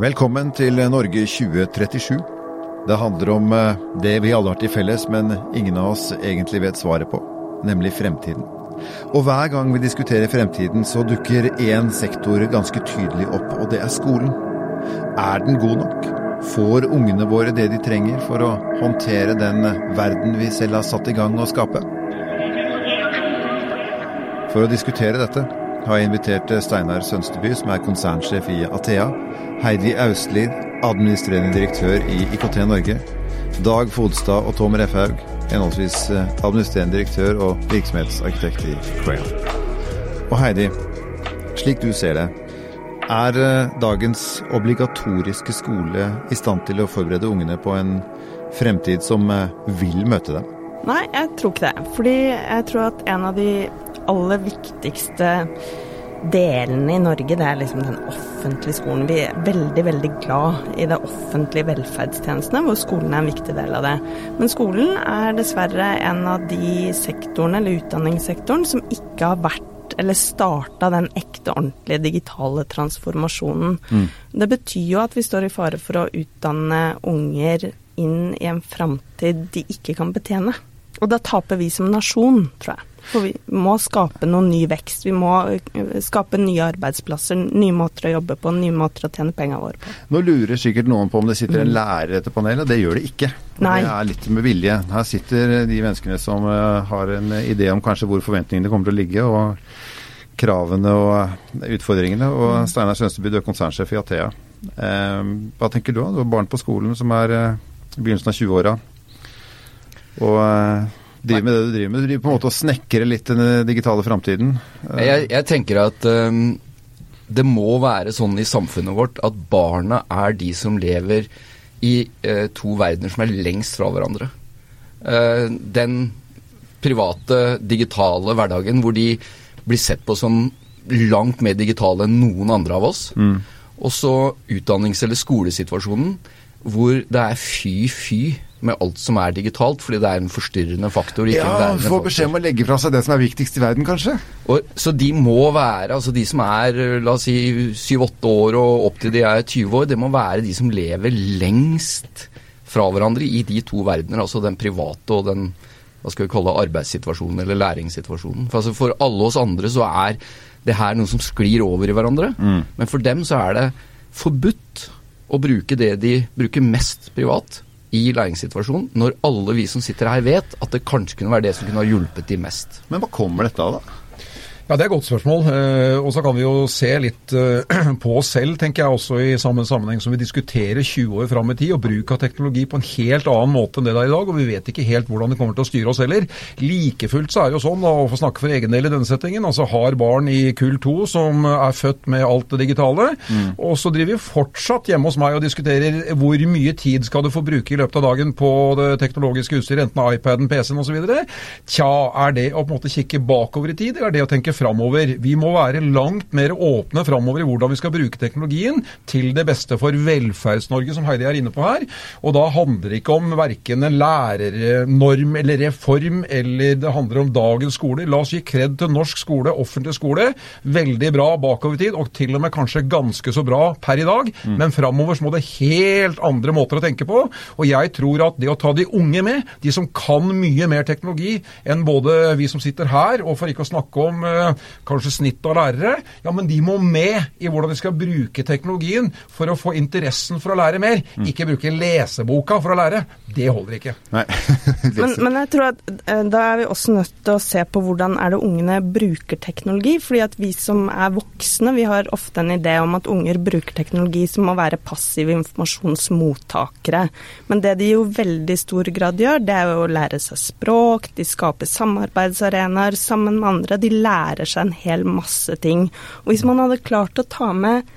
Velkommen til Norge 2037. Det handler om eh, det vi alle har til felles, men ingen av oss egentlig vet svaret på, nemlig fremtiden. Og hver gang vi diskuterer fremtiden, så dukker én sektor ganske tydelig opp, og det er skolen. Er den god nok? Får ungene våre det de trenger for å håndtere den verden vi selv har satt i gang å skape? For å diskutere dette har jeg invitert Steinar Sønsteby, som er konsernsjef i Athea, Heidi Auslid, administrerende direktør i IKT Norge, Dag Fodstad og Tom Refhaug, henholdsvis administrerende direktør og virksomhetsarkitekt i Crayon. Og Heidi, slik du ser det, er dagens obligatoriske skole i stand til å forberede ungene på en fremtid som vil møte dem? Nei, jeg tror ikke det. Fordi jeg tror at en av de aller viktigste delene i Norge, det er liksom den offentlige skolen. Vi er veldig, veldig glad i det offentlige velferdstjenestene, hvor skolen er en viktig del av det. Men skolen er dessverre en av de sektorene, eller utdanningssektoren, som ikke har vært eller starta den ekte, ordentlige digitale transformasjonen. Mm. Det betyr jo at vi står i fare for å utdanne unger inn i en framtid de ikke kan betjene. Og da taper vi som nasjon, tror jeg. For vi må skape noen ny vekst. Vi må skape nye arbeidsplasser, nye måter å jobbe på, nye måter å tjene pengene våre på. Nå lurer sikkert noen på om det sitter en lærer i dette panelet. Det gjør det ikke. Nei. Det er litt med vilje. Her sitter de menneskene som har en idé om kanskje hvor forventningene kommer til å ligge, og kravene og utfordringene. Og Steinar Sønsteby, du er konsernsjef i Athea. Hva tenker du? Du har barn på skolen som er i begynnelsen av 20-åra. Og driver med det du driver med. Du driver på en måte og snekrer litt den digitale framtiden. Jeg, jeg, tenker at um, det må være sånn i samfunnet vårt at barna er de som lever i uh, to verdener som er lengst fra hverandre. Uh, den private, digitale hverdagen hvor de blir sett på som langt mer digitale enn noen andre av oss. Mm. Og så utdannings- eller skolesituasjonen hvor det er fy-fy med alt som er digitalt, fordi det er en forstyrrende faktor. Ikke ja, få beskjed om å legge fra seg det som er viktigst i verden, kanskje. Og, så de må være, altså de som er la oss si 7-8 år og opp til de er 20 år, det må være de som lever lengst fra hverandre i de to verdener, altså den private og den hva skal vi kalle arbeidssituasjonen eller læringssituasjonen. For, altså for alle oss andre så er det her noe som sklir over i hverandre, mm. men for dem så er det forbudt å bruke det de bruker mest privat i læringssituasjonen, når alle vi som sitter her vet at det kanskje kunne være det som kunne ha hjulpet de mest. Men hva kommer dette av, da? Ja, Det er et godt spørsmål. Eh, og så kan vi jo se litt eh, på oss selv, tenker jeg, også i samme sammenheng som vi diskuterer 20 år fram i tid, og bruk av teknologi på en helt annen måte enn det det er i dag. Og vi vet ikke helt hvordan det kommer til å styre oss heller. Like fullt så er det jo sånn, da, å få snakke for egen del i denne settingen, altså har barn i kull 2 som er født med alt det digitale, mm. og så driver vi fortsatt hjemme hos meg og diskuterer hvor mye tid skal du få bruke i løpet av dagen på det teknologiske utstyret, enten iPaden, PC-en osv. Tja, er det å på en måte kikke bakover i tid, eller er det å tenke framover. Vi må være langt mer åpne framover i hvordan vi skal bruke teknologien til det beste for Velferds-Norge, som Heidi er inne på her. Og da handler det ikke om verken en lærernorm eller reform, eller det handler om dagens skole. La oss gi kred til norsk skole, offentlig skole. Veldig bra bakover i tid, og til og med kanskje ganske så bra per i dag. Mm. Men framover så må det helt andre måter å tenke på. Og jeg tror at det å ta de unge med, de som kan mye mer teknologi enn både vi som sitter her, og for ikke å snakke om uh, kanskje snitt av lærere, ja, men de må med i hvordan de skal bruke teknologien for å få interessen for å lære mer. Mm. Ikke bruke leseboka for å lære. Det holder ikke. men, men, jeg tror at eh, da er vi også nødt til å se på hvordan er det ungene bruker teknologi. fordi at vi som er voksne, vi har ofte en idé om at unger bruker teknologi som å være passive informasjonsmottakere. Men det de jo veldig stor grad gjør, det er jo å lære seg språk, de skaper samarbeidsarenaer sammen med andre. De lærer seg en hel masse ting. Og hvis man hadde klart å ta med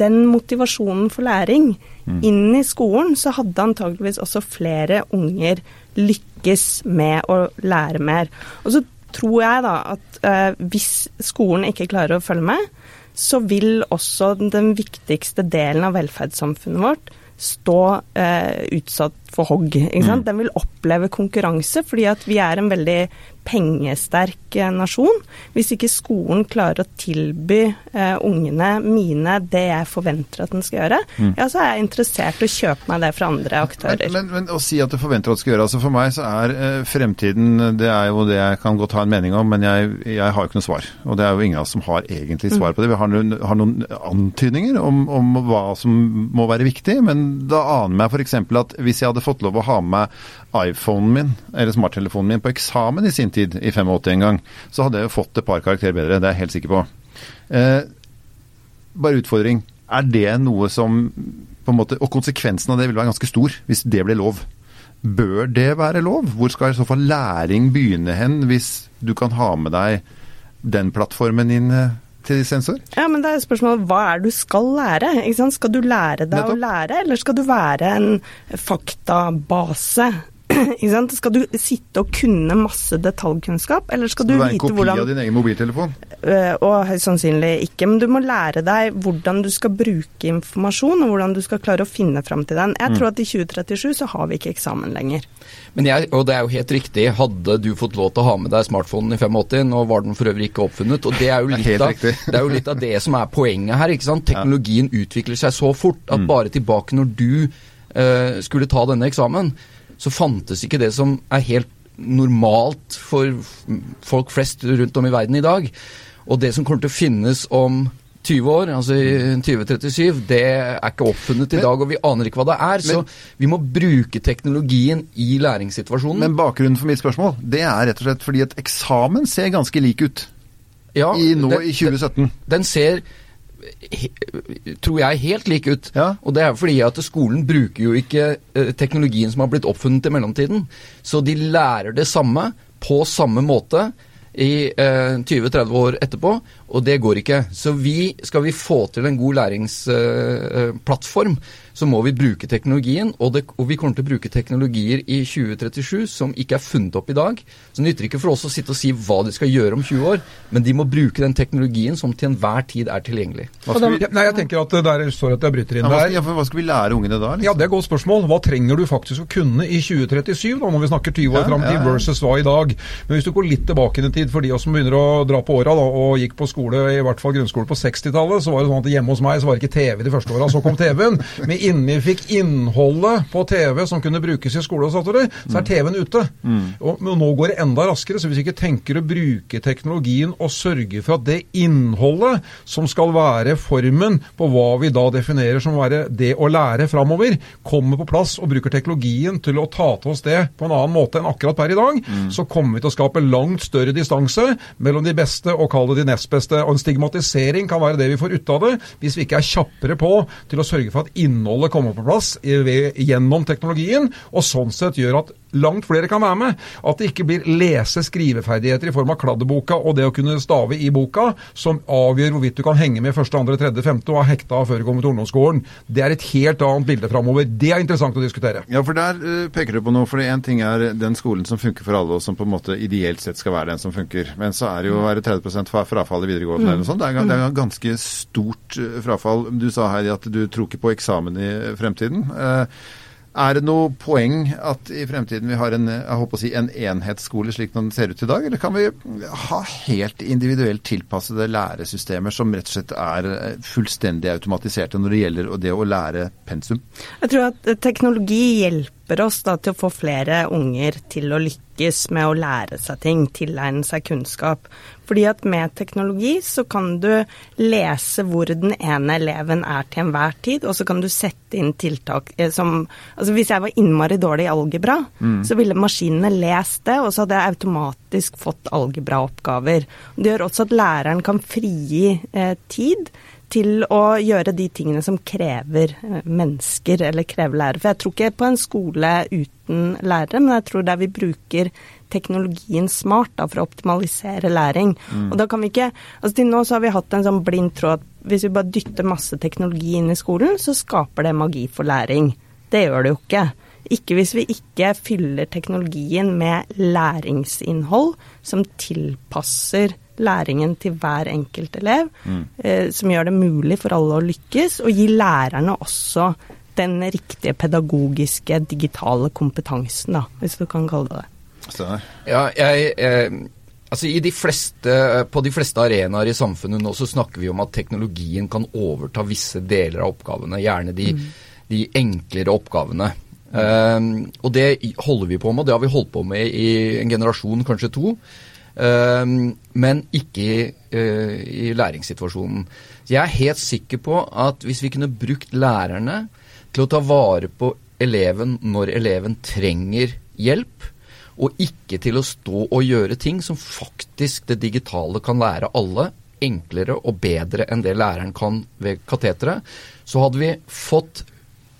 den motivasjonen for læring mm. inn i skolen, så hadde antageligvis også flere unger lykkes med å lære mer. Og så tror jeg da at eh, hvis skolen ikke klarer å følge med, så vil også den viktigste delen av velferdssamfunnet vårt stå eh, utsatt for hogg. Mm. Den vil oppleve konkurranse, fordi at vi er en veldig pengesterk eh, nasjon. Hvis ikke skolen klarer å tilby eh, ungene mine det jeg forventer at den skal gjøre, Mm. ja, så er jeg interessert i å kjøpe meg det fra andre aktører. Men, men, men å si at du forventer at du skal gjøre altså For meg så er eh, fremtiden Det er jo det jeg kan godt ha en mening om, men jeg, jeg har jo ikke noe svar. Og det er jo ingen av oss som har egentlig svar på det. Vi har noen, har noen antydninger om, om hva som må være viktig, men da aner jeg f.eks. at hvis jeg hadde fått lov å ha med meg iPhonen min, eller smarttelefonen min, på eksamen i sin tid, i 85 en gang, så hadde jeg jo fått et par karakterer bedre. Det er jeg helt sikker på. Eh, bare utfordring. Er det noe som på en måte, Og konsekvensen av det vil være ganske stor, hvis det ble lov. Bør det være lov? Hvor skal i så fall læring begynne hen, hvis du kan ha med deg den plattformen inn eh, til sensor? Ja, men det er spørsmålet hva er du skal lære? Skal du lære deg Nettopp. å lære, eller skal du være en faktabase? Ikke sant? Skal du sitte og kunne masse detaljkunnskap, eller skal, Skal det du være en kopi hvordan av din egen mobiltelefon? Øh, Og høyst sannsynlig ikke, men du må lære deg hvordan du skal bruke informasjon, og hvordan du skal klare å finne fram til den. Mm. Jeg tror at i 2037 så har vi ikke eksamen lenger. Men jeg, og det er jo helt riktig, hadde du fått lov til å ha med deg smartphonen i 85, nå var den for øvrig ikke oppfunnet, og det er jo litt, av, det er jo litt av det som er poenget her. ikke sant? Teknologien utvikler seg så fort at Mm. bare tilbake når du uh, skulle ta denne eksamen, så fantes ikke det som er helt normalt for folk flest rundt om i verden i dag. Og det som kommer til å finnes om 20 år, altså i 2037, det er ikke oppfunnet i Men- dag, og vi aner ikke hva det er. Så vi må bruke teknologien i læringssituasjonen. Men bakgrunnen for mitt spørsmål, det er rett og slett fordi at eksamen ser ganske lik ut Ja, i nå den- i 2017. Den ser, tror jeg, helt lik ut. Ja. Og det er fordi at skolen bruker jo ikke eh, teknologien som har blitt oppfunnet i mellomtiden. Så de lærer det samme på samme måte i eh, 20-30 år etterpå, og det går ikke. Så vi, skal vi få til en god læringsplattform, så må vi bruke teknologien, og, det, og vi kommer til å bruke teknologier i 2037 som ikke er funnet opp i dag. Så det nytter ikke for oss å sitte og si hva de skal gjøre om 20 år, men de må bruke den teknologien som til enhver tid er tilgjengelig. Hva skal, vi, nei, jeg tenker at der står at jeg bryter inn ja, hva, skal, der. ja, hva skal vi lære ungene da? Ja, Liksom? Det er et godt spørsmål. Hva trenger du faktisk å kunne i 2037, da, når vi snakker 20 år Ja, fram i tid ja, ja. versus hva i dag? Men hvis du går litt tilbake i tid, for de som begynner å dra på åra og gikk på skole, i hvert fall grunnskole på 60-tallet, så var det sånn at hjemme hos meg så var det ikke TV de første åra. Så kom TV-en. Men innen vi fikk innholdet på TV som kunne brukes i skole, og sånt, så er TV-en ute. Og, men nå går det enda raskere. Så hvis vi ikke tenker å bruke teknologien og sørge for at det innholdet som skal være formen på hva vi da definerer som å være det å lære framover, kommer på plass og bruker teknologien til å ta til oss det på en annen måte enn akkurat per i dag, så kommer vi til å skape langt større distanse mellom de beste og kall det de nest beste. Og en stigmatisering kan være det vi får ut av det, hvis vi ikke er kjappere på til å sørge for at innholdet kommer på plass gjennom teknologien, og sånn sett gjør at langt flere kan være med. At det ikke blir lese-skriveferdigheter i form av kladdeboka og det å kunne stave i boka som avgjør hvorvidt du kan henge med første, andre, tredje, femte og ha hekta før du kommer til ungdomsskolen. Det er et helt annet bilde framover. Det er interessant å diskutere. Ja, for der uh, peker du på noe. For en ting er den skolen som funker for alle, og som på en måte ideelt sett skal være den som funker. Men så er det jo å være 30 fra- frafall i videregående eller noe sånt. Det er, det er jo ganske stort eh, frafall. Du sa Heidi at du tror ikke på eksamen i fremtiden. Eh, Er det noe poeng at i fremtiden vi har en, jeg håper å si, en enhetsskole slik den ser ut i dag, eller kan vi ha helt individuelt tilpassede læresystemer som rett og slett er eh, fullstendig automatiserte når det gjelder det å lære pensum? Jeg tror at teknologi hjelper oss da til å få flere unger til å lykkes med å lære seg ting, tilegne seg kunnskap. Fordi at med teknologi så kan du lese hvor den ene eleven er til enhver tid, og så kan du sette inn tiltak eh, som Altså hvis jeg var innmari dårlig i algebra, så ville maskinene lest det, og så hadde jeg automatisk fått algebraoppgaver. Det gjør også at læreren kan frigi eh, tid til å gjøre de tingene som krever eh, mennesker, eller krever lærere. For jeg tror ikke på en skole uten lærere, men jeg tror der vi bruker teknologien smart da, for å optimalisere læring. Og da kan vi ikke altså Til nå så har vi hatt en sånn blind tråd at hvis vi bare dytter masse teknologi inn i skolen, så skaper det magi for læring. Det gjør det jo ikke. Ikke hvis vi ikke fyller teknologien med læringsinnhold som tilpasser læringen til hver enkelt elev, eh, som gjør det mulig for alle å lykkes, og gi lærerne også den riktige pedagogiske, digitale kompetansen, da, hvis du kan kalle det det. Steinar? Ja, jeg, eh, altså i de fleste, På de fleste arenaer i samfunnet nå så snakker vi om at teknologien kan overta visse deler av oppgavene. Gjerne de, mm. de enklere oppgavene. Um, og det holder vi på med, og det har vi holdt på med i en generasjon, kanskje to. Um, men ikke i, uh, i læringssituasjonen. Jeg er helt sikker på at hvis vi kunne brukt lærerne til å ta vare på eleven når eleven trenger hjelp, og ikke til å stå og gjøre ting som faktisk det digitale kan lære alle, enklere og bedre enn det læreren kan ved kateteret, så hadde vi fått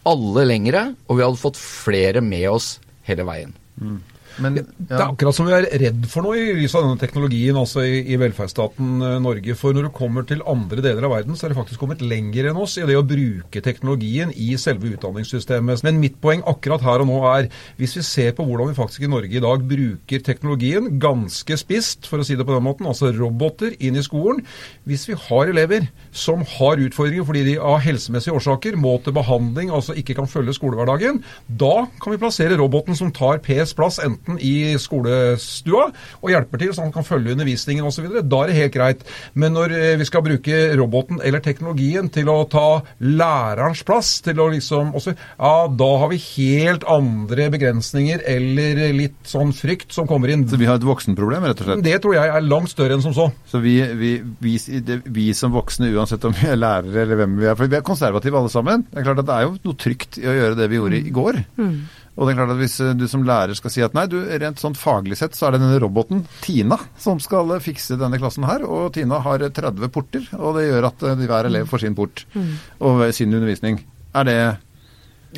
alle lengre, og vi hadde fått flere med oss hele veien. Mm. Men, ja. Det er akkurat som vi er redd for noe i lys av denne teknologien altså i, i, velferdsstaten eh, Norge. For når du kommer til andre deler av verden, så er det faktisk kommet lenger enn oss i det å bruke teknologien i selve utdanningssystemet. Men mitt poeng akkurat her og nå er, hvis vi ser på hvordan vi faktisk i Norge i dag bruker teknologien ganske spisst, for å si det på den måten, altså roboter inn i skolen Hvis vi har elever som har utfordringer fordi de av helsemessige årsaker må til behandling, altså ikke kan følge skolehverdagen, da kan vi plassere roboten som tar PS plass enten assistenten i skolestua og hjelper til, så han kan følge undervisningen osv. Da er det helt greit. Men når eh, vi skal bruke roboten eller teknologien til å ta lærerens plass, til å liksom også, ja, da har vi helt andre begrensninger eller litt sånn frykt som kommer inn. Så vi har et voksenproblem, rett og slett? Det tror jeg er langt større enn som så. Så vi, vi, vi, vi som voksne, uansett om vi er lærere eller hvem vi er, for vi er konservative alle sammen. Det er klart at det er jo noe trygt i å gjøre det vi gjorde i går. Mm. Og det er klart at Hvis eh, du som lærer skal si at nei, du, rent sånn faglig sett så er det denne roboten, Tina, som skal eh, fikse denne klassen her. Og Tina har 30 porter, og det gjør at eh, hver elev får sin port mm. og sin undervisning. Er det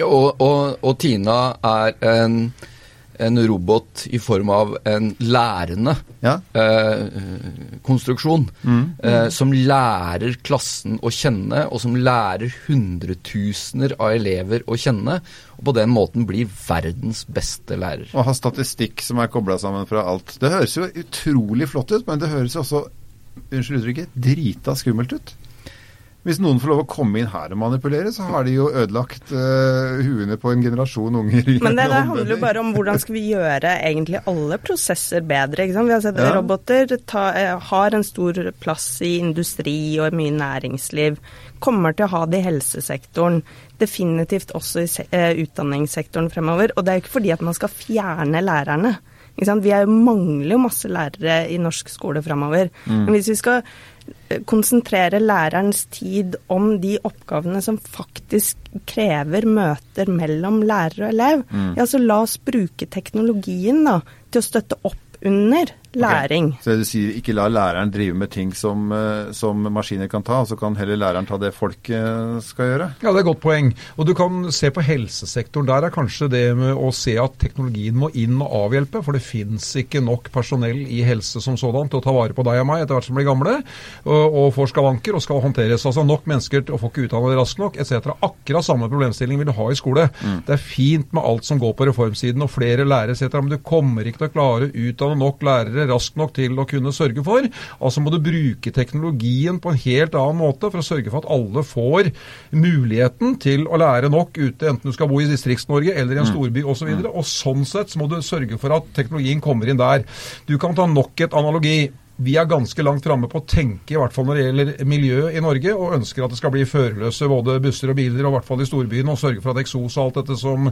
og, og, og Tina er en en robot i form av en lærende ja. eh, konstruksjon. Mm. Eh, som lærer klassen å kjenne, og som lærer hundretusener av elever å kjenne. Og på den måten blir verdens beste lærer. Og ha statistikk som er kobla sammen fra alt. Det høres jo utrolig flott ut, men det høres også, unnskyld uttrykket, drita skummelt ut. Hvis noen får lov å komme inn her og manipulere, så har de jo ødelagt uh, huene på en generasjon unger. Men det der handler jo bare om hvordan skal vi gjøre egentlig alle prosesser bedre. Vi har sett ja. roboter ta, eh, har en stor plass i industri og mye næringsliv. Kommer til å ha det i helsesektoren. Definitivt også i uh, utdanningssektoren fremover. Og det er jo ikke fordi at man skal fjerne lærerne. Vi er mangler jo masse lærere i norsk skole fremover. Mm. Men hvis vi skal konsentrere lærerens tid om de oppgavene som faktisk krever møter mellom lærer og elev, mm. ja, så la oss bruke teknologien da, til å støtte opp under læring. Okay. Så du sier ikke la læreren drive med ting som, eh, som, maskiner kan ta, og så kan heller læreren ta det folk eh, skal gjøre? Ja, det er et godt poeng. Og du kan se på helsesektoren. Der er kanskje det med å se at teknologien må inn og avhjelpe, for det fins ikke nok personell i helse som sådan til å ta vare på deg og meg etter hvert som blir gamle og, og får skavanker og skal håndteres. Altså nok mennesker til å få ikke utdannet raskt nok etc. Akkurat samme problemstilling vil du ha i skole. Mm. Det er fint med alt som går på reformsiden og flere lærere etc., men du kommer ikke til å klare å utdanne nok lærere raskt nok til å kunne sørge for. Altså må du bruke teknologien på en helt annen måte for å sørge for at alle får muligheten til å lære nok ute, enten du skal bo i Distrikts-Norge eller i en mm. storby osv. Og, så mm. og sånn sett så må du sørge for at teknologien kommer inn der. Du kan ta nok et analogi vi er ganske langt framme på å tenke, i hvert fall når det gjelder miljø i Norge, og ønsker at det skal bli førerløse både busser og biler, og i hvert fall i storbyene, og sørge for at eksos og alt dette som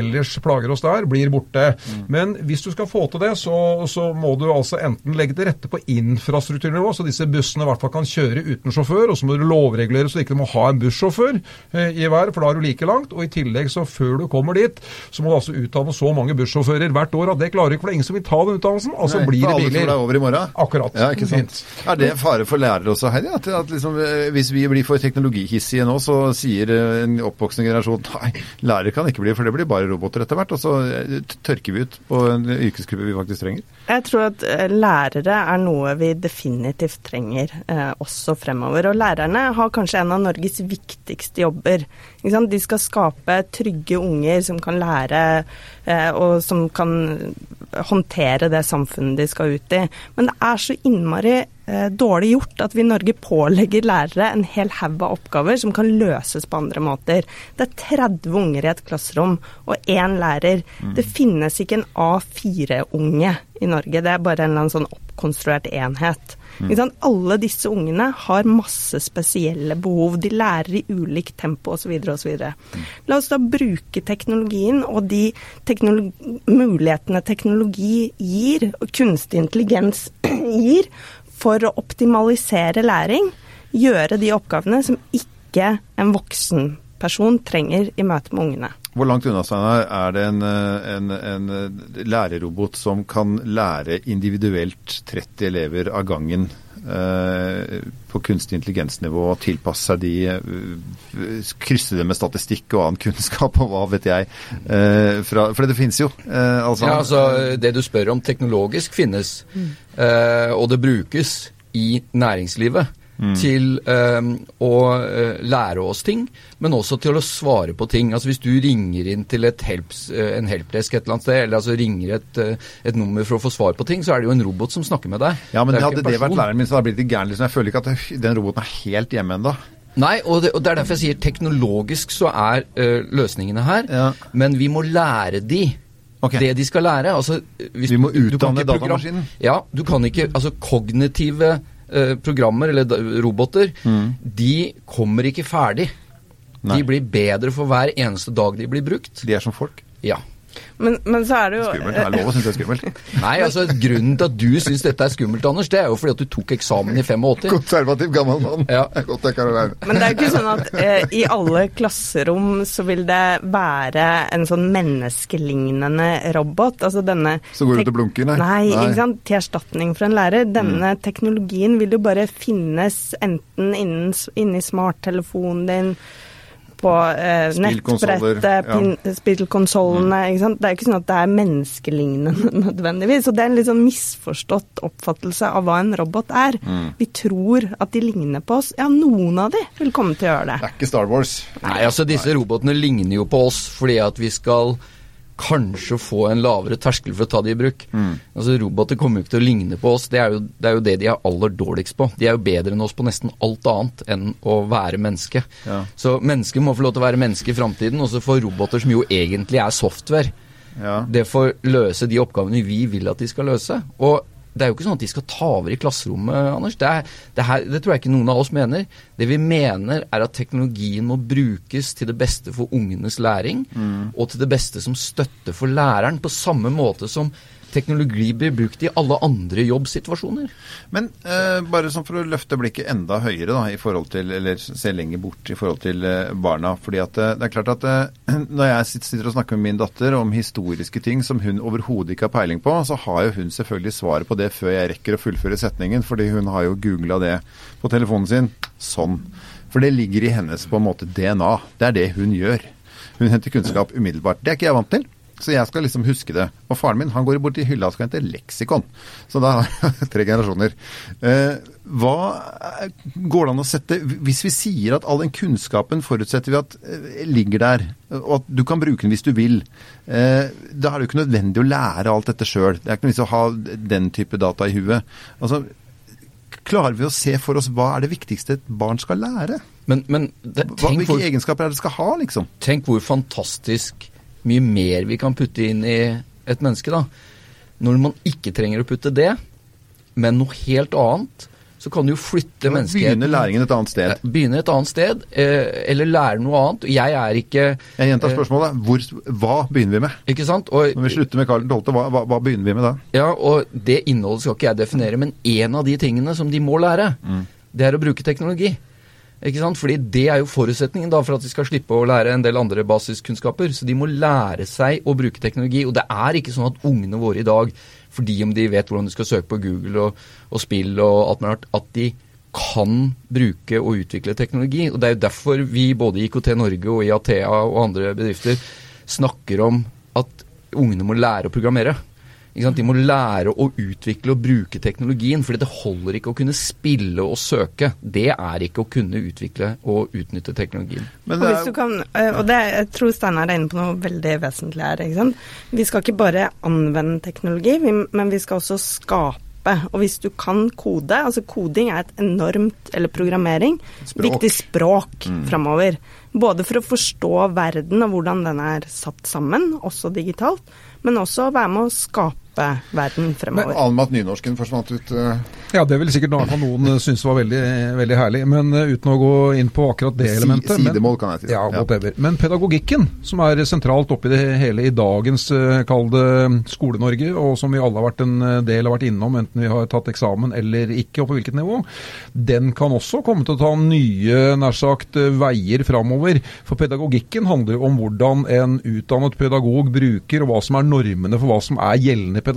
ellers plager oss der, blir borte. Mm. Men hvis du skal få til det, så, så, må du altså enten legge til rette på infrastrukturnivå, så disse bussene i hvert fall kan kjøre uten sjåfør, og så må du lovregulere så du ikke må ha en bussjåfør eh, i hver, for da er du like langt. Og i tillegg, så før du kommer dit, så må du altså utdanne så mange bussjåfører hvert år at det klarer ikke, for det er ingen som vil ta den utdannelsen. Altså Nei, blir det biler. Er. Akkurat akkurat. Ja, ikke sant. Er det fare for lærere også, Heidi? At, at liksom, eh, hvis vi blir for teknologihissige nå, så sier eh, en oppvoksende generasjon nei, lærere kan ikke bli, for det blir bare roboter etter hvert. Og så eh, tørker vi ut på en yrkesgruppe vi faktisk trenger. Jeg tror at lærere er noe vi definitivt trenger eh, også fremover. Og lærerne har kanskje en av Norges viktigste jobber. De skal skape trygge unger som kan lære, og som kan håndtere det samfunnet de skal ut i. Men det er så så innmari eh, dårlig gjort at vi i Norge pålegger lærere en hel haug av oppgaver som kan løses på andre måter. Det er 30 unger i et klasserom og én lærer. Mm. Det finnes ikke en A4-unge i Norge. Det er bare en eller annen sånn oppkonstruert enhet. Mm. Alle disse ungene har masse spesielle behov. De lærer i ulikt tempo osv. osv. Mm. La oss da bruke teknologien og de teknologi mulighetene teknologi gir, og kunstig intelligens gir, for å optimalisere læring. Gjøre de oppgavene som ikke en voksen person trenger i møte med ungene. Hvor langt unna Steinar, er det en, en, en, lærerrobot som kan lære individuelt 30 elever av gangen eh, på kunstig intelligensnivå og tilpasse seg de eh, Krysse det med statistikk og annen kunnskap og hva vet jeg. Eh, fra, for det finnes jo. Eh, altså. Ja, altså Det du spør om teknologisk finnes, mm. Eh, og det brukes i næringslivet mm. til um, å uh, lære oss ting, men også til å svare på ting. Altså Hvis du ringer inn til helps, uh, en helpdesk et eller annet sted, eller altså ringer et, uh, et, nummer for å få svar på ting, så er det jo en robot som snakker med deg. Ja, men det hadde det vært læreren min, så hadde jeg blitt litt gæren. Liksom. Jeg føler ikke at den roboten er helt hjemme ennå. Nei, og det, og det, er derfor jeg sier teknologisk så er løsningene her, ja. men vi må lære de Okay. Det de skal lære. Altså, vi må utdanne datamaskinen? Ja, du kan ikke Altså kognitive Eh, programmer, eller roboter, mm. de kommer ikke ferdig. Nei. De blir bedre for hver eneste dag de blir brukt. De er som folk? Ja. Men, men, så er det jo Skummelt. Det er lov å synes det er skummelt. Nei, altså Grunnen til at du syns dette er skummelt, Anders, det er jo fordi at du tok eksamen i 85. Konservativ gammel mann. Ja. Godt jeg kan være. Men det er jo ikke sånn at eh, i alle klasserom så vil det være en sånn menneskelignende robot. Altså denne Så går ut og blunker, nei. nei? Nei, ikke sant. Til erstatning for en lærer. Denne mm. teknologien vil jo bare finnes enten innen, inni smarttelefonen din på eh, nettbrettet, ja. spillkonsollene. Mm. Det er ikke sånn at det er menneskelignende nødvendigvis. Og det er en litt sånn misforstått oppfattelse av hva en robot er. Mm. Vi tror at de ligner på oss. Ja, noen av de vil komme til å gjøre det. Det er ikke Star Wars. Nei, altså disse robotene ligner jo på oss fordi at vi skal kanskje få en lavere terskel for å ta det i bruk. Mm. Altså Roboter kommer jo ikke til å ligne på oss. Det er, jo, det er, jo, det de er aller dårligst på. De er jo bedre enn oss på nesten alt annet enn å være menneske. Ja. Så mennesker må få lov til å være menneske i framtiden, og så får roboter som jo egentlig er software, ja. det får løse de oppgavene vi vil at de skal løse. Og det er jo ikke sånn at de skal ta over i klasserommet, Anders. Det, er, det, her, det, tror jeg ikke noen av oss mener. Det vi mener, er at teknologien må brukes til det beste for ungenes læring, mm. og til det beste som støtte for læreren, på samme måte som teknologi blir brukt i alle andre jobbsituasjoner. Men eh, bare sånn for å løfte blikket enda høyere, da, i forhold til, eller se lenger bort i forhold til eh, barna. fordi at eh, det er klart at eh, Når jeg sitter og snakker med min datter om historiske ting som hun overhodet ikke har peiling på, så har jo hun selvfølgelig svaret på det før jeg rekker å fullføre setningen, fordi hun har jo googla det på telefonen sin. Sånn. For det ligger i hennes på en måte DNA. Det er det hun gjør. Hun henter kunnskap umiddelbart. Det er ikke jeg vant til. Så jeg skal liksom huske det. Og faren min han går bort i hylla og skal hente leksikon. Så da har jeg tre generasjoner. Eh, hva går det an å sette Hvis vi sier at all den kunnskapen forutsetter vi at eh, ligger der, og at du kan bruke den hvis du vil, eh, da er det jo ikke nødvendig å lære alt dette sjøl. Det er ikke noe vits å ha den type data i huet. Altså, Klarer vi å se for oss hva er det viktigste et barn skal lære? Men, men det, hva, hvilke hvor, egenskaper er det det skal ha, liksom? Tenk hvor fantastisk mye mer vi kan putte inn i et menneske. da. Når man ikke trenger å putte det, men noe helt annet, så kan du jo flytte ja, menneskeheten Begynne læringen et annet sted. Begynne et annet sted, eh, eller lære noe annet. Jeg er ikke Jeg gjentar eh, spørsmålet. Hvor, hva begynner vi med? Ikke sant? Og, Når vi slutter med Karl 12., hva, hva, hva, begynner vi med da? Ja, og Det innholdet skal ikke jeg definere, men en av de tingene som de må lære, mm. det er å bruke teknologi. Ikke sant? Fordi det er jo forutsetningen da for at de skal slippe å lære en del andre basiskunnskaper. Så de må lære seg å bruke teknologi. Og det er ikke sånn at ungene våre i dag, fordi om de vet hvordan de skal søke på Google og, og spill og alt mulig rart, at de kan bruke og utvikle teknologi. Og det er jo derfor vi både i IKT Norge og i Athea og andre bedrifter snakker om at ungene må lære å programmere. De må lære å utvikle og bruke teknologien. fordi det holder ikke å kunne spille og søke. Det er ikke å kunne utvikle og utnytte teknologien. Og, kan, eh, og det, jeg tror Steinar er inne på noe veldig vesentlig her. Vi skal ikke bare anvende teknologi, men vi skal også skape. Og hvis du kan kode, altså koding er et enormt, eller programmering, Språk. viktig språk mm. framover. Både for å forstå verden og hvordan den er satt sammen, også digitalt, men også være med å skape verden fremover. Men Almat nynorsken forsvant ut? Uh... Ja, det vil sikkert noen, noen synes var veldig, veldig herlig. Men uh, uten å gå inn på akkurat det elementet. Si, sidemål, kan jeg si. Ja, whatever. Men pedagogikken, som er sentralt oppi det hele i dagens uh, kalde Skole-Norge, og som vi alle har vært en del har vært innom, enten vi har tatt eksamen eller ikke, og på hvilket nivå, den kan også komme til å ta nye nær sagt, veier framover. For pedagogikken handler om hvordan en utdannet pedagog bruker, og hva som er normene for hva som er gjeldende pedagogikk.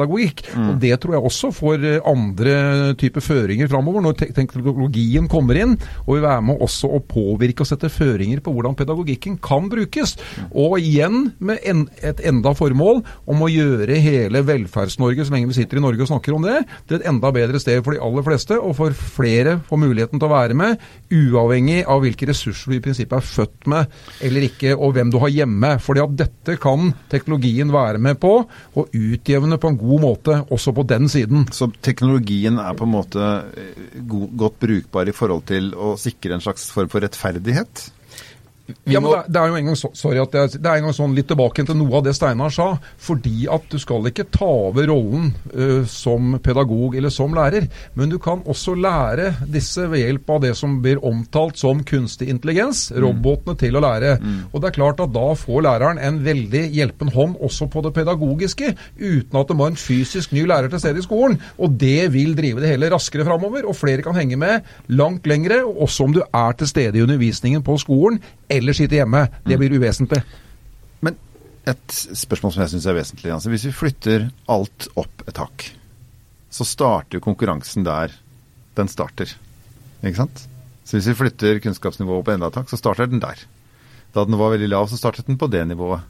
Mm. Og Det tror jeg også får eh, andre typer føringer framover, når te teknologien kommer inn og vil være med også å påvirke og sette føringer på hvordan pedagogikken kan brukes. Mm. Og igjen med en, et enda formål om å gjøre hele Velferds-Norge, så lenge vi sitter i Norge og snakker om det, til et enda bedre sted for de aller fleste, og for flere får muligheten til å være med, uavhengig av hvilke ressurser du i prinsippet er født med eller ikke, og hvem du har hjemme. Fordi at dette kan teknologien være med på, og utjevne på en god måte også på den siden. Så teknologien er på en måte eh, godt brukbar i forhold til å sikre en slags form for rettferdighet? Ja, men det, er jo en gang så, sorry at jeg, det er en gang sånn litt tilbake til noe av det Steinar sa. Fordi at du skal ikke ta over rollen uh, som pedagog eller som lærer. Men du kan også lære disse ved hjelp av det som blir omtalt som kunstig intelligens. Mm. Robotene til å lære. Mm. Og det er klart at da får læreren en veldig hjelpen hånd også på det pedagogiske. Uten at det må en fysisk ny lærer til stede i skolen. Og det vil drive det hele raskere framover. Og flere kan henge med langt lengre. Også om du er til stede i undervisningen på skolen eller sitte hjemme. Det blir uvesentlig. Men et spørsmål som jeg syns er vesentlig. Altså, hvis vi flytter alt opp et hakk, så starter konkurransen der den starter. Ikke sant? Så hvis vi flytter kunnskapsnivået opp enda et hakk, så starter den der. Da den var veldig lav, så startet den på det nivået.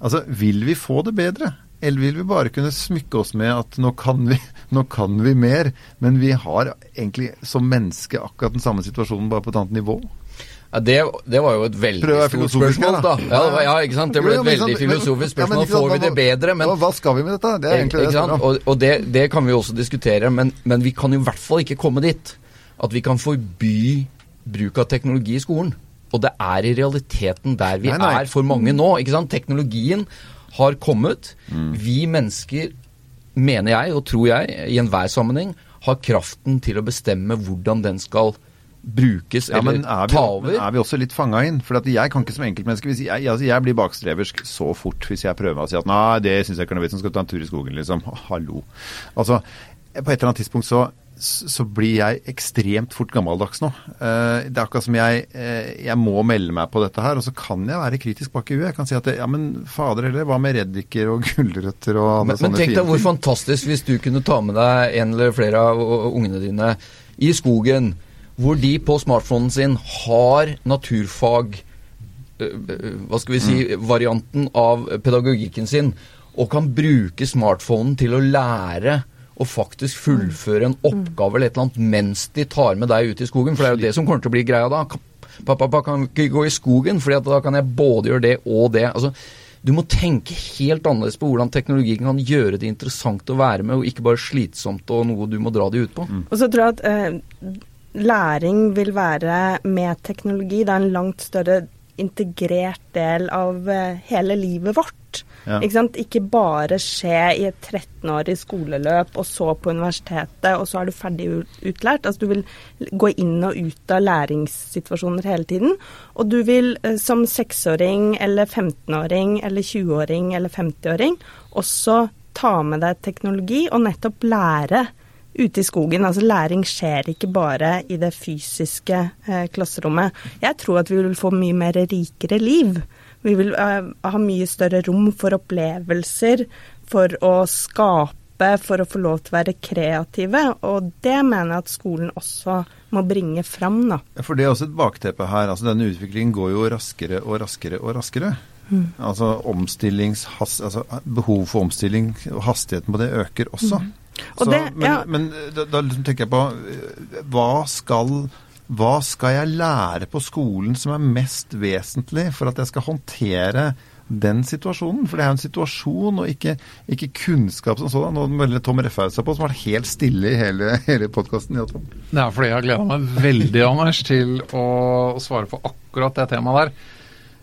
Altså, Vil vi få det bedre? Eller vil vi bare kunne smykke oss med at nå kan vi, nå kan vi mer, men vi har egentlig som menneske akkurat den samme situasjonen, bare på et annet nivå? Ja, det, det, var jo et veldig stort spørsmål, da. Ja, var, ja, ikke sant? Det ble et veldig filosofisk spørsmål. Ja, Får vi det bedre? Men, hva skal vi med dette? Det er egentlig det? Og, og det, det, kan vi også diskutere, men, men, vi kan i hvert fall ikke komme dit at vi kan forby bruk av teknologi i skolen. Og det er i realiteten der vi nei, nei. er for mange nå. ikke sant? Teknologien har kommet. Mm. Vi mennesker, mener jeg og tror jeg, i enhver sammenheng, har kraften til å bestemme hvordan den skal brukes ja, eller vi, ta over. Men er vi også litt fanga inn? For jeg kan ikke som enkeltmenneske jeg, jeg, altså jeg, blir bakstreversk så fort hvis jeg prøver å si at nei, det syns jeg ikke er noe vits i, skal ta en tur i skogen, liksom. Hallo. Altså, på et eller annet tidspunkt så så blir jeg ekstremt fort gammeldags nå. Eh, det er akkurat som jeg, eh, jeg må melde meg på dette her, og så kan jeg være kritisk bak i huet. Jeg kan si at ja, men fader heller, hva med reddiker og gulrøtter og alle men, sånne Men tenk deg hvor fantastisk hvis du kunne ta med deg en eller flere av ungene dine i skogen hvor de på smartphonen sin har naturfag eh, eh, hva skal vi si, mm. varianten av pedagogikken sin, og kan bruke smartphonen til å lære og faktisk fullføre en mm. oppgave eller et eller annet mens de tar med deg ut i skogen. For det er jo det som kommer til å bli greia da. Pappa, pappa kan ikke gå i skogen, for da kan jeg både gjøre det og det. altså du må tenke helt annerledes på hvordan teknologi kan gjøre det interessant å være med, og ikke bare slitsomt og noe du må dra de ut på. Mm. Og så tror jeg at eh, læring vil være med teknologi. Det er en langt større integrert del av eh, hele livet vårt. Ja. Ikke, ikke, bare skje i et 13-årig skoleløp, og så på universitetet, og så er du ferdig utlært. Altså, du vil gå inn og ut av læringssituasjoner hele tiden. Og du vil som som seksåring eller 15-åring eller 20-åring eller 50-åring også ta med deg teknologi og nettopp lære ute i skogen. Altså læring skjer ikke bare i det fysiske eh, klasserommet. Jeg tror at vi vil få mye mer rikere liv. Vi vil eh, ha mye større rom for opplevelser, for å skape, for å få lov til å være kreative. Og det mener jeg at skolen også må bringe fram. Da. For det er også et bakteppe her. altså Denne utviklingen går jo raskere og raskere og raskere. Mm. Altså altså Behov for omstilling og hastigheten på det øker også. Mm. Så, det, men, ja. men da, da liksom tenker jeg på hva skal, hva skal jeg lære på skolen som er mest vesentlig for at jeg skal håndtere den situasjonen? For det er jo en situasjon, og ikke, ikke kunnskap som sådan. Nå melder Tom Refhaug seg på, som har vært helt stille i hele, hele podkasten. Det er fordi jeg har gleda meg veldig, Anders, til å svare på akkurat det temaet der.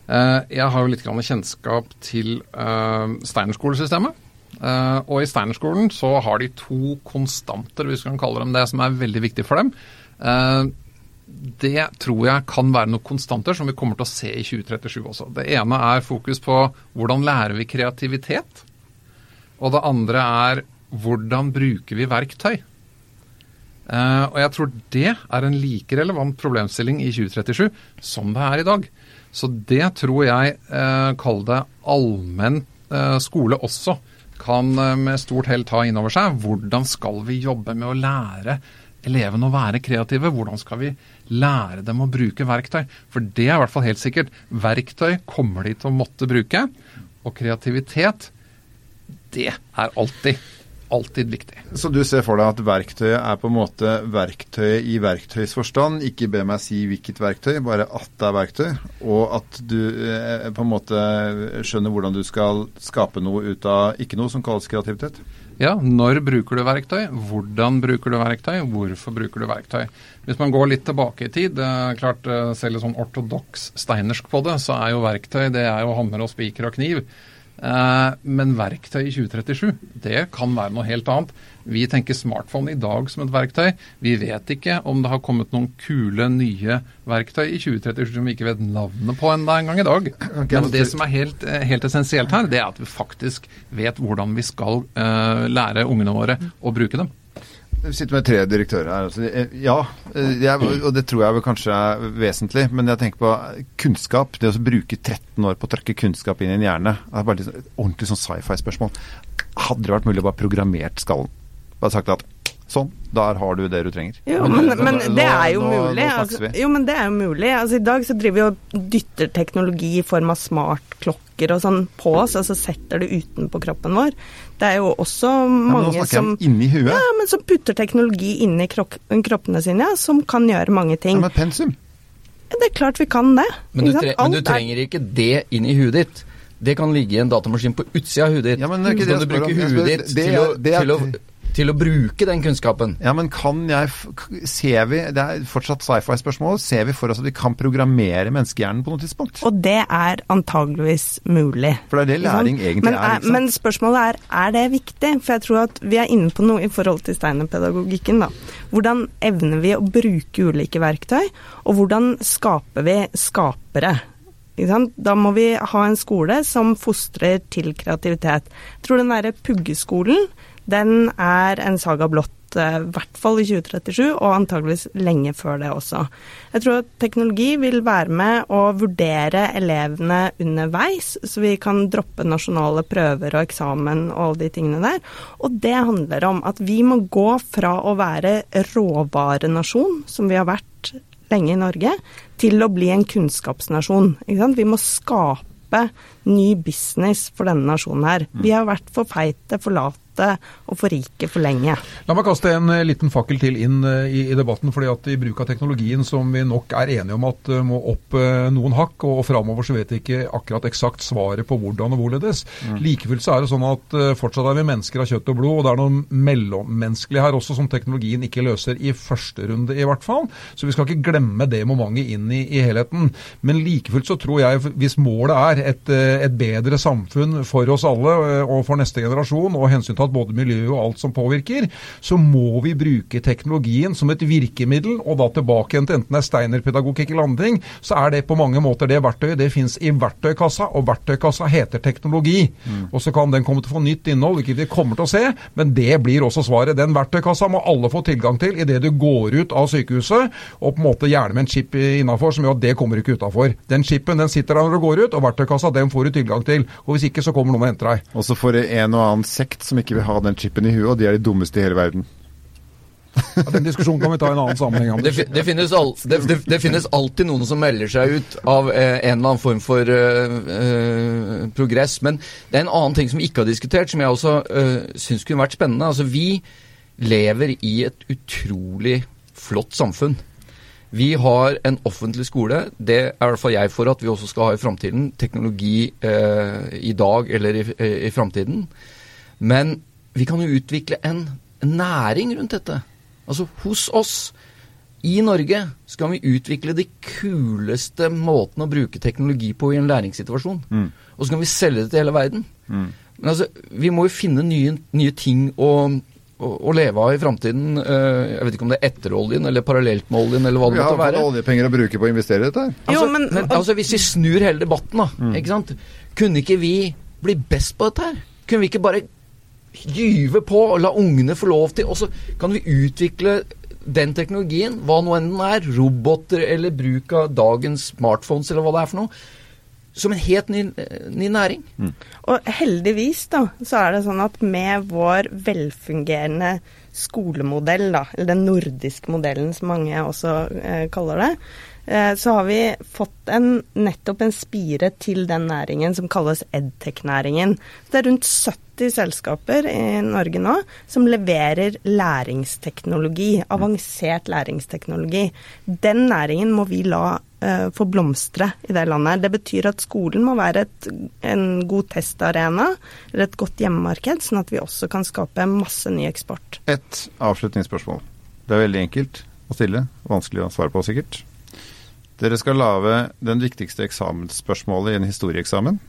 Eh, jeg har jo litt kjennskap til uh, Steinerskolesystemet. Uh, og i Steinerskolen så har de to konstanter, hvis vi kan kalle dem det, som er veldig viktig for dem. Uh, det tror jeg kan være noen konstanter som vi kommer til å se i 2037 også. Det ene er fokus på hvordan lærer vi kreativitet. Og det andre er hvordan bruker vi verktøy. Uh, og jeg tror det er en like relevant problemstilling i 2037 som det er i dag. Så det tror jeg, uh, kall det allmenn skole også, kan med stort hell ta inn over seg. Hvordan skal vi jobbe med å lære elevene å være kreative? Hvordan skal vi lære dem å bruke verktøy. For det er i hvert fall helt sikkert. Verktøy kommer de til å måtte bruke. Og kreativitet, det er alltid, alltid viktig. Så du ser for deg at verktøyet er på en måte verktøyet i verktøys forstand? Ikke be meg si hvilket verktøy, bare at det er verktøy. Og at du eh, på en måte skjønner hvordan du skal skape noe ut av ikke noe som kalles kreativitet? Ja, når bruker du verktøy? Hvordan bruker du verktøy? Hvorfor bruker du verktøy? Hvis man går litt tilbake i tid, det er klart selv selv sånn ortodoks steinersk på det, så er jo verktøy det er jo hammer og spiker og kniv. Eh, men verktøy i 2037, det kan være noe helt annet. Vi tenker smartphone i dag som et verktøy. Vi vet ikke om det har kommet noen kule, nye verktøy i 2037 som vi ikke vet navnet på enda en gang i dag. Men det som er helt, eh, helt, essensielt her, det er at vi faktisk vet hvordan vi skal uh, lære ungene våre å bruke dem. Vi sitter med tre direktører her. Altså, ja, jeg, og det tror jeg vel kanskje er vesentlig. Men jeg tenker på kunnskap. Det å bruke 13 år på å trykke kunnskap inn i en hjerne. Det er bare litt, sånn, ordentlig sånn sci-fi-spørsmål. Hadde det vært mulig å bare programmert skallen? Bare sagt at Sånn, der har du det du trenger. Jo, men, men det er jo mulig. Altså, jo, men det er jo mulig. Altså, I dag så driver vi og dytter teknologi i form av smartklokker og sånn på oss, og så setter det utenpå kroppen vår. Det er jo også mange ja, som inni huet. Ja, men som putter teknologi inni kroppene sine, ja, som kan gjøre mange ting. Ja, men pensum? Det er klart vi kan det. Men du, tre men du trenger ikke det inn i huet ditt. Det kan ligge i en datamaskin på utsida av huet ditt. Ja, men det er ikke så det du bruker det, ditt til, å, til å til å bruke den kunnskapen. Ja, men kan jeg Ser vi Det er fortsatt sci-fi-spørsmål. Ser vi for oss at vi kan programmere menneskehjernen på noe tidspunkt? Og det er antageligvis mulig. For det er det læring egentlig men, er. Men spørsmålet er er det viktig? For jeg tror at vi er inne på noe i forhold til steinerpedagogikken. da. Hvordan evner vi å bruke ulike verktøy, og hvordan skaper vi skapere? Da må vi ha en skole som fostrer til kreativitet. Jeg tror den derre puggeskolen den er en saga blått, eh, i hvert fall i 2037, og antageligvis lenge før det også. Jeg tror at teknologi vil være med å vurdere elevene underveis, så vi kan droppe nasjonale prøver og eksamen og alle de tingene der. Og det handler om at vi må gå fra å være råvarenasjon, som vi har vært lenge i Norge, til å bli en kunnskapsnasjon. Vi må skape ny business for denne nasjonen her. Vi har vært for feite, for late lite og for rike for lenge. La meg kaste en eh, liten fakkel til inn eh, i, i, debatten. fordi at I bruk av teknologien som vi nok er enige om at uh, må opp noen hakk, og, og framover så vet vi ikke akkurat eksakt svaret på hvordan og hvorledes. Mm. Like fullt så er det sånn at fortsatt er vi mennesker av kjøtt og blod, og det er noe mellommenneskelig her også som teknologien ikke løser i første runde, i hvert fall. Så vi skal ikke glemme det momentet inn i, i helheten. Men like fullt så tror jeg, hvis målet er et, et bedre samfunn for oss alle og for neste generasjon, og hensyntatt både miljøet og alt som påvirker, så må vi bruke teknologien som et virkemiddel, og da tilbake igjen til enten det er steinerpedagogikk eller andre ting, så er det på mange måter det verktøyet. Det fins i verktøykassa, og verktøykassa heter teknologi. Mm. Og så kan den komme til å få nytt innhold, ikke vi kommer til å se, men det blir også svaret. Den verktøykassa må alle få tilgang til idet du går ut av sykehuset, og på en måte gjerne med en chip innafor som gjør at det kommer ikke utafor. Den chipen den sitter der når du går ut, og verktøykassa den får du tilgang til. Og Hvis ikke så kommer noen og henter deg. Og så får en og annen sekt som ikke vil ha den chipen i huet, og de er de dummeste i hele verden. Ja, den diskusjonen kan vi ta i en annen sammenheng. Det, det, finnes al, det, det, finnes alltid noen som melder seg ut av eh, en eller annen form for eh, eh, progress. Men det er en annen ting som vi ikke har diskutert, som jeg også eh, syns kunne vært spennende. Altså, Vi lever i et utrolig flott samfunn. Vi har en offentlig skole. Det er i hvert fall jeg for at vi også skal ha i framtiden. Teknologi eh, i dag eller i, i framtiden. Men vi kan jo utvikle en næring rundt dette. Altså hos oss. I Norge skal vi utvikle de kuleste måtene å bruke teknologi på i en læringssituasjon. Mm. Og så kan vi selge det til hele verden. Mm. Men altså, vi må jo finne nye, nye ting å, å, å, leve av i framtiden. Eh, jeg vet ikke om det er etter oljen eller parallelt med oljen eller hva det måtte være. Vi har fått oljepenger å bruke på å investere i dette her. Altså, men, men, altså, hvis vi snur hele debatten, da. Mm. ikke sant? Kunne ikke vi bli best på dette her? Kunne vi ikke bare gyve på og la ungene få lov til Og så kan vi utvikle den teknologien, hva nå enn den er, roboter eller bruk av dagens smartphones eller hva det er for noe, som en helt ny, ny næring. Mm. Og heldigvis da, så er det sånn at med vår velfungerende skolemodell, da, eller den nordiske modellen som mange også eh, kaller det, eh, så har vi fått en, nettopp en spire til den næringen som kalles edtech-næringen. Det er rundt 70 80 selskaper i Norge nå som leverer læringsteknologi, avansert læringsteknologi. Den næringen må vi la uh, få blomstre i det landet. Det betyr at skolen må være et, en god testarena, eller et godt hjemmemarked, sånn at vi også kan skape masse ny eksport. Et avslutningsspørsmål. Det er veldig enkelt å stille, vanskelig å svare på sikkert. Dere skal lage den viktigste eksamensspørsmålet i en historieeksamen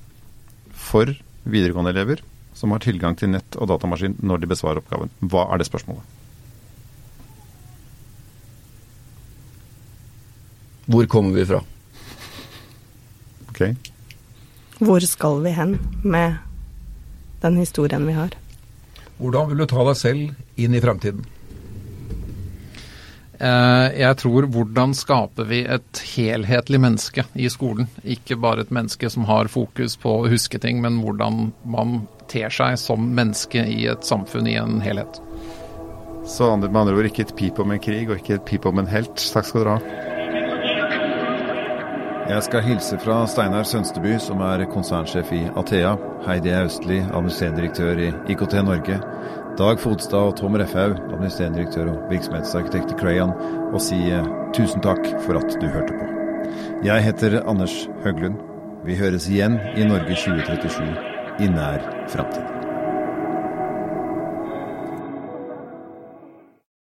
for videregående elever som har tilgang til nett og datamaskin når de besvarer oppgaven. Hva er det spørsmålet? Hvor kommer vi fra? Ok. Hvor skal vi hen med den historien vi har? Hvordan vil du ta deg selv inn i fremtiden? Eh, jeg tror hvordan skaper vi et helhetlig menneske i skolen? Ikke bare et menneske som har fokus på å huske ting, men hvordan man ter seg som menneske i et samfunn i en helhet. Så med andre ord ikke et pip om en krig, og ikke et pip om en helt. Takk skal dere ha. Jeg skal hilse fra Steinar Sønsteby, som er konsernsjef i Athea, Heidi Austli, administrerendirektør i IKT Norge, Dag Fodstad og Tom Refhaug, administrerendirektør og virksomhetsarkitekt i Crayon, og si eh, tusen takk for at du hørte på. Jeg heter Anders Høglund. Vi høres igjen i Norge 2037 i nær framtid.